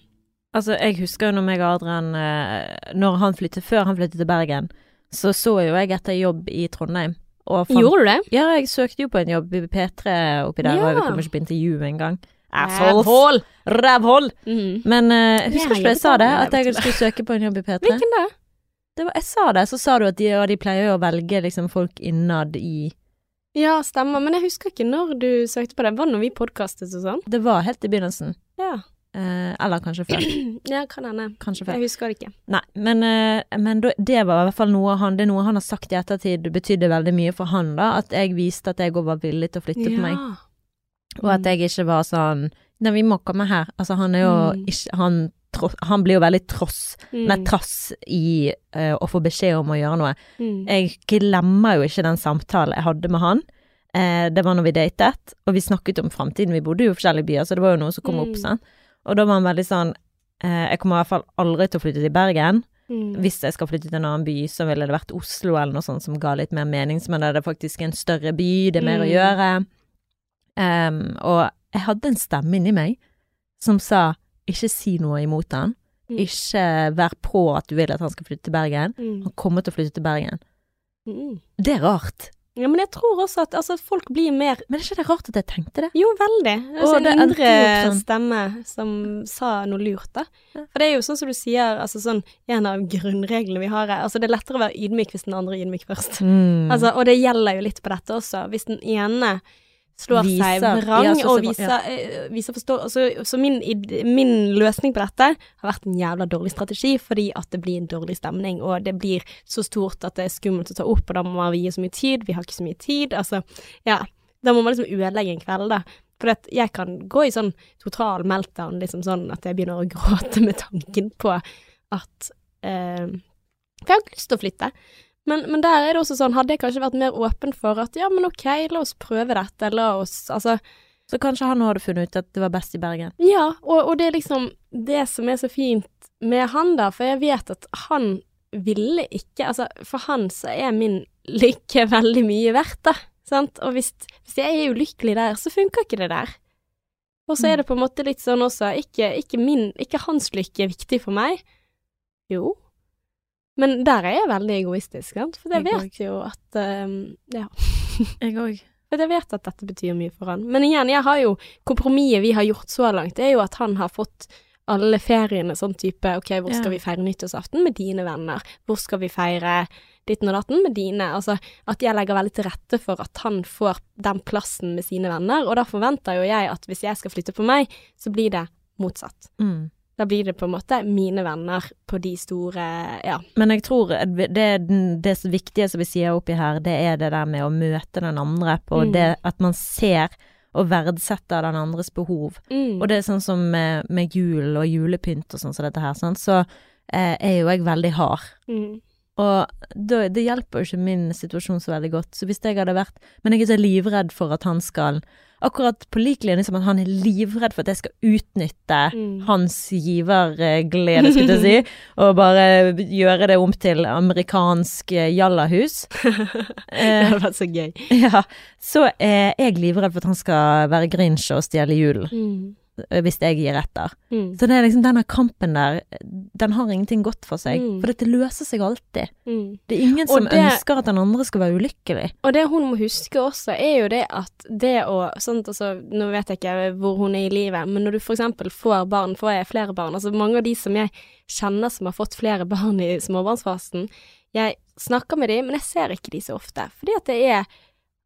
Altså, jeg husker jo når meg og Adrian eh, Når han flyttet, Før han flyttet til Bergen, så så jo jeg etter jobb i Trondheim. Fant, Gjorde du det? Ja, jeg søkte jo på en jobb i P3 oppi der, og jeg kom ikke på intervju engang. Rævhål! Rævhold! Mm. Men uh, jeg husker Jeg ikke jeg sa det, at jeg skulle søke på en jobb i P3. Hvilken da? Det var, jeg sa det, så sa du at de, ja, de pleier å velge liksom folk innad i Ja, stemmer, men jeg husker ikke når du søkte på det. Var det når vi podkastet og sånn? Det var helt i begynnelsen. Ja. Eh, eller kanskje før. *clears throat* ja, kan hende. Jeg husker det ikke. Nei, men, eh, men det var i hvert fall noe han Det er noe han har sagt i ettertid betydde veldig mye for han, da. At jeg viste at jeg òg var villig til å flytte på meg. Og at jeg ikke var sånn Nei, vi må komme her. Altså, han er jo Mm. ikke Han, tross, han blir jo veldig tross, Mm. nei, trass i uh, å få beskjed om å gjøre noe. Mm. Jeg glemmer jo ikke den samtalen jeg hadde med han. Eh, det var når vi datet, og vi snakket om framtiden. Vi bodde jo i forskjellige byer, så det var jo noe som kom opp. Sånn? Og da var han veldig sånn eh, Jeg kommer i hvert fall aldri til å flytte til Bergen. Mm. Hvis jeg skal flytte til en annen by, så ville det vært Oslo eller noe sånt som ga litt mer mening. Men det er faktisk en større by, det er mer å Mm. gjøre. Um, og jeg hadde en stemme inni meg som sa ikke si noe imot han. Mm. Ikke vær på at du vil at han skal flytte til Bergen. Mm. Han kommer til å flytte til Bergen. Mm. Det er rart. Ja, men jeg tror også at altså, folk blir mer Men er ikke det rart at jeg tenkte det? Jo, veldig. Altså, Og en det indre sånn. stemme som sa noe lurt, da. Ja. For det er jo sånn som du sier, altså sånn en av grunnreglene vi har er Altså, det er lettere å være ydmyk hvis den andre er ydmyk først. Mm. Altså, og det gjelder jo litt på dette også. Hvis den ene slår Viser- seg vrang ja, og viser, ja. eh, viser forstå... Så, så min, min løsning på dette har vært en jævla dårlig strategi, fordi at det blir en dårlig stemning, og det blir så stort at det er skummelt å ta opp, og da må vi gi så mye tid. Vi har ikke så mye tid. Altså, ja. Da må man liksom ødelegge en kveld, da. For jeg kan gå i sånn total meltdown, liksom sånn at jeg begynner å *laughs* gråte med tanken på at eh, For jeg har ikke lyst til å flytte. Men, men der er det også sånn, hadde jeg kanskje vært mer åpen for at ja, men ok, la oss prøve dette, la oss Altså, Så kanskje han hadde funnet ut at det var best i Bergen. ja, og, og det er liksom det som er så fint med han, da, for jeg vet at han ville ikke Altså, for han så er min lykke *laughs* veldig mye verdt, da. Sant? Og hvis, hvis jeg er ulykkelig der, så funker ikke det der. Og så er det på en måte litt sånn også, ikke, ikke min Ikke hans lykke er viktig for meg. Jo. Men der er jeg veldig egoistisk, sant. For jeg Jeg vet jo at um, Ja. *laughs* Jeg òg. For jeg vet at dette betyr mye for han. Men igjen, jeg har jo Kompromisset vi har gjort så langt, det er jo at han har fått alle feriene sånn type Ok, hvor skal Ja. vi feire nyttårsaften med dine venner? Hvor skal vi feire ditten og datten med dine? Altså at jeg legger veldig til rette for at han får den plassen med sine venner, og da forventer jo jeg at hvis jeg skal flytte på meg, så blir det motsatt. Mm. Da blir det på en måte mine venner på de store Ja. Men jeg tror det, det, det viktige som vi sier oppi her, det er det der med å møte den andre på Mm. det at man ser og verdsetter den andres behov. Mm. Og det er sånn som med, med jul og julepynt og sånn som dette her, sånn, så eh, er jo jeg veldig hard. mm. Og det, det hjelper jo ikke min situasjon så veldig godt. Så hvis jeg hadde vært Men jeg er så livredd for at han skal Akkurat på lik linje som at han er livredd for at jeg skal utnytte Mm. hans giverglede, skulle jeg si, *laughs* og bare gjøre det om til amerikansk eh, jallahus. *laughs* Det hadde vært så gøy. ja, så er jeg livredd for at han skal være Grinch og stjele julen, Mm. Eh, hvis jeg gir etter. Mm. Så det er liksom denne kampen der, den har ingenting godt for seg. Mm. For dette løser seg alltid. Mm. Det er ingen Og som det- ønsker at den andre skal være ulykkelig. Og det hun må huske også, er jo det at det å sånt, altså, Nå vet jeg ikke hvor hun er i livet, men når du eksempel får barn, får jeg flere barn Altså mange av de som jeg kjenner som har fått flere barn i småbarnsfasen, jeg snakker med dem, men jeg ser ikke de så ofte. Fordi at det er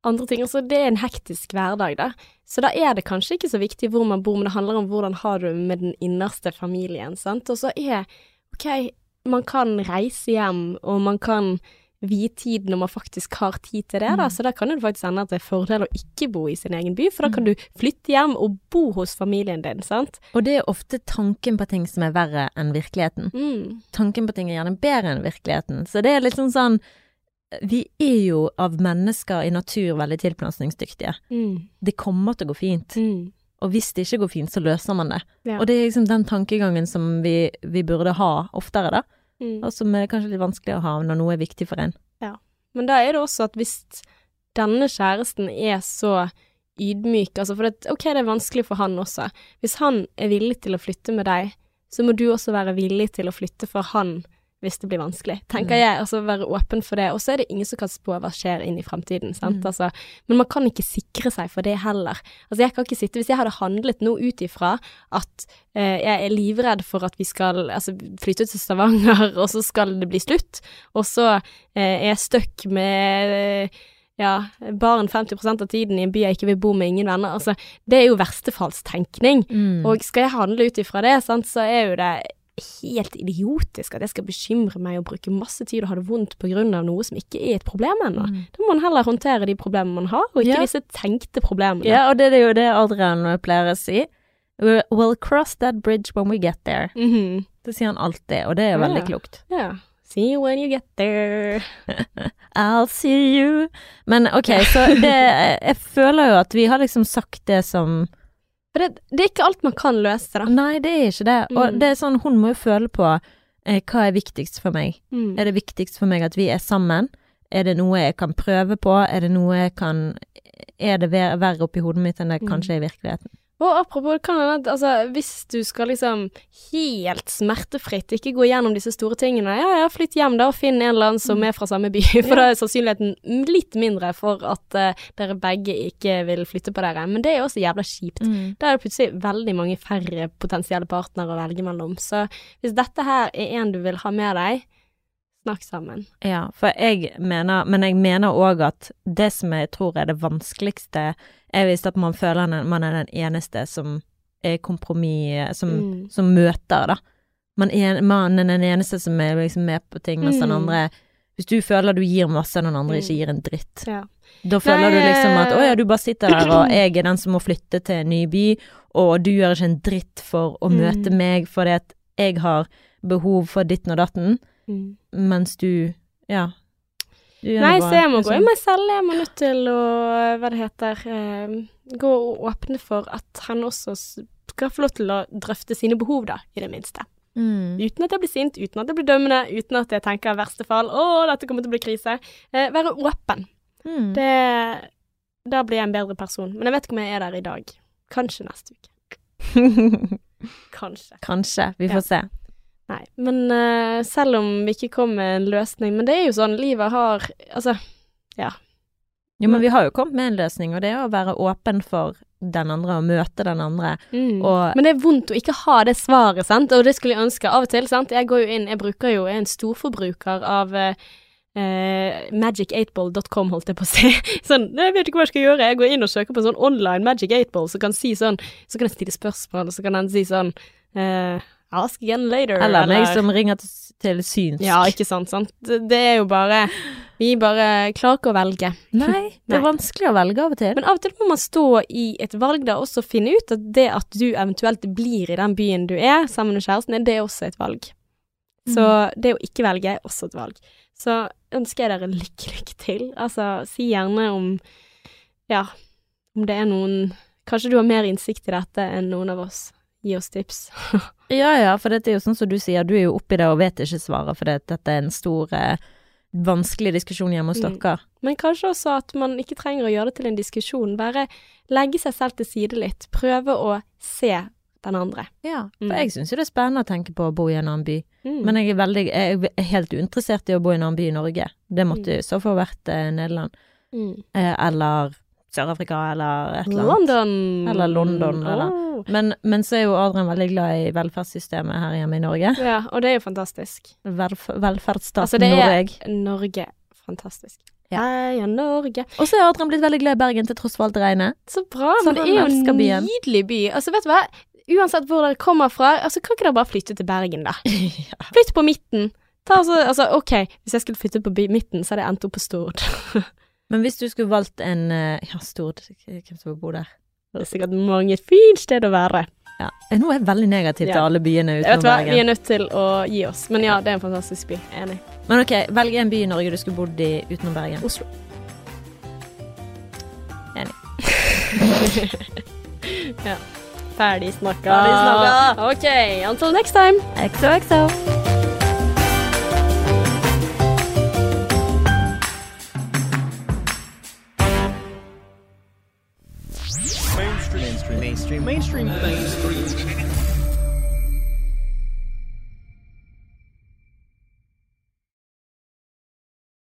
andre ting. Altså det er en hektisk hverdag, da. Så da er det kanskje ikke så viktig hvor man bor, men det handler om hvordan har du med den innerste familien, sant. Og så er ok, man kan reise hjem, og man kan vie tid når man faktisk har tid til det, da. Mm. Så da kan det faktisk hende at det er fordel å ikke bo i sin egen by, for da kan du flytte hjem og bo hos familien din, sant. Og det er ofte tanken på ting som er verre enn virkeligheten. Mm. Tanken på ting er gjerne bedre enn virkeligheten. Så det er litt sånn sånn Vi er jo av mennesker i natur veldig tilpasningsdyktige. Mm. Det kommer til å gå fint. Mm. Og hvis det ikke går fint, så løser man det. Ja. Og det er liksom den tankegangen som vi, vi burde ha oftere, da. Mm. Og som er kanskje litt vanskelig å ha når noe er viktig for en. Men da er det også at hvis denne kjæresten er så ydmyk, altså for det, ok, det er vanskelig for han også. Hvis han er villig til å flytte med deg, så må du også være villig til å flytte for han hvis det blir vanskelig, tenker Mm. jeg. Altså være åpen for det. Og så er det ingen som kan spå hva skjer inn i fremtiden, sant. Mm. Altså, men man kan ikke sikre seg for det heller. Altså jeg kan ikke sitte Hvis jeg hadde handlet nå ut ifra at eh, jeg er livredd for at vi skal altså, flytte til Stavanger, *laughs* og så skal det bli slutt, og så eh, er jeg stuck med eh, ja, barn 50% av tiden i en by jeg ikke vil bo med ingen venner. Altså, det er jo verstefallstenkning. Mm. Og skal jeg handle ut ifra det, sant, så er jo det helt idiotisk at jeg skal bekymre meg og bruke masse tid og ha det vondt av noe som ikke er et problem ennå. Mm. Da må man heller håndtere de problemene man har, og ikke Ja. disse tenkte problemene. Ja, og det er jo det Adrian pleier å si. We'll cross that bridge when we get there. Mhm. Det sier han alltid, og det er Ja. veldig klokt. ja. See you when you get there. *laughs* I'll see you. Men ok, så det Jeg føler jo at vi har liksom sagt det som For det, det er ikke alt man kan løse, da. Nei, det er ikke det. Og Mm. det er sånn, hun må jo føle på eh, hva er viktigst for meg. Mm. Er det viktigst for meg at vi er sammen? Er det noe jeg kan prøve på? Er det noe jeg kan Er det verre oppi hodet mitt enn det Mm. kanskje er i virkeligheten? Og apropos, kan hende altså, hvis du skal liksom helt smertefritt ikke gå gjennom disse store tingene, ja ja, flytt hjem da og finn en eller annen som er fra samme by, *laughs* for da er sannsynligheten litt mindre for at uh, dere begge ikke vil flytte på dere. Men det er også jævla kjipt. Mm. Da er det plutselig veldig mange færre potensielle partnere å velge mellom. Så hvis dette her er en du vil ha med deg, snakk sammen. Ja, for jeg mener Men jeg mener òg at det som jeg tror er det vanskeligste, er visst at man føler at man er den eneste som er kompromiss Som, Mm. som møter, da. Man er, man er den eneste som er liksom med på ting, mens den Mm. andre Hvis du føler du gir masse, og den andre Mm. ikke gir en dritt, Ja. da føler Nei, du liksom at eh, å ja, du bare sitter der, og *clears throat* jeg er den som må flytte til en ny by, og du gjør ikke en dritt for å møte Mm. meg fordi at jeg har behov for ditten og datten, Mm. mens du Ja. Nei, så jeg må gå i meg selv. Jeg må nødt til å, hva det heter, eh, gå og åpne for at han også skal få lov til å drøfte sine behov, da, i det minste. Mm. Uten at jeg blir sint, uten at jeg blir dømmende, uten at jeg tenker i verste fall 'Å, dette kommer til å bli krise'. Eh, være åpen. Mm. Det Da blir jeg en bedre person. Men jeg vet ikke om jeg er der i dag. Kanskje neste uke. *laughs* Kanskje. Kanskje. Vi Ja. får se. Nei. Men uh, selv om vi ikke kom med en løsning Men det er jo sånn livet har Altså, ja. Jo, men vi har jo kommet med en løsning, og det er å være åpen for den andre og møte den andre. Mm. Og Men det er vondt å ikke ha det svaret, sant, og det skulle jeg ønske av og til, sant. Jeg går jo inn, jeg bruker jo, jeg er en storforbruker av eh, eh, magic8ball.com, holdt jeg på å si. *laughs* Sånn, jeg vet ikke hva jeg skal gjøre, jeg går inn og søker på en sånn online Magic 8ball, så kan si sånn, så kan jeg stille spørsmål, og så kan den si sånn eh, Ask again later, eller meg som ringer til, til synsk. Ja, ikke sant, sant. Det, er jo bare Vi bare klarer ikke å velge. Nei, *laughs* det er Nei. vanskelig å velge av og til. Men av og til må man stå i et valg da, også finne ut at det at du eventuelt blir i den byen du er, sammen med kjæresten din, det er også et valg. Så det å ikke velge er også et valg. Så ønsker jeg dere lykke, lykke til. Altså, si gjerne om Ja, om det er noen Kanskje du har mer innsikt i dette enn noen av oss. Gi oss tips. *laughs* Ja ja, for dette er jo sånn som du sier, du er jo oppi det og vet ikke svaret, for dette er en stor, eh, vanskelig diskusjon hjemme hos Mm. dere. Men kanskje også at man ikke trenger å gjøre det til en diskusjon. Bare legge seg selv til side litt. Prøve å se den andre. Ja, for Mm. jeg syns jo det er spennende å tenke på å bo i en annen by. Mm. Men jeg er, veldig, jeg er helt uinteressert i å bo i en annen by i Norge. Det måtte Mm. i så fall vært eh, Nederland. mm. Eh, eller Sør-Afrika, eller et eller annet. London. Eller London, eller- Men, men så er jo Adrian veldig glad i velferdssystemet her hjemme i Norge. Ja, og det er jo fantastisk. Velf velferdsstaten Altså, det Norge. Norge. Fantastisk. Ja. Heia Norge. Og så er Adrian blitt veldig glad i Bergen til tross for alt regnet. Så bra. Så Men det er jo en nydelig by. Altså, vet du hva? Uansett hvor dere kommer fra, altså, kan ikke dere bare flytte til Bergen, da? *laughs* ja. Flytt på midten. Ta altså, altså, ok, hvis jeg skulle flytte på midten, så hadde jeg endt opp på Stord. *laughs* Men hvis du skulle valgt en eh, Ja, Stord, hvem som bor der? Det er sikkert mange fint sted å være. Ja. Nå er jeg veldig negativ til Ja. alle byene Jeg vet utenom hva, vi er nødt til å gi oss. Men ja, det er en fantastisk by. Enig. Men ok, velg en by i Norge du skulle bodd i utenom Bergen. Oslo. Enig. *laughs* ja. Ferdig snakka. Ferdig snakka. OK, until next time. XOXO. mainstream. Mainstream things.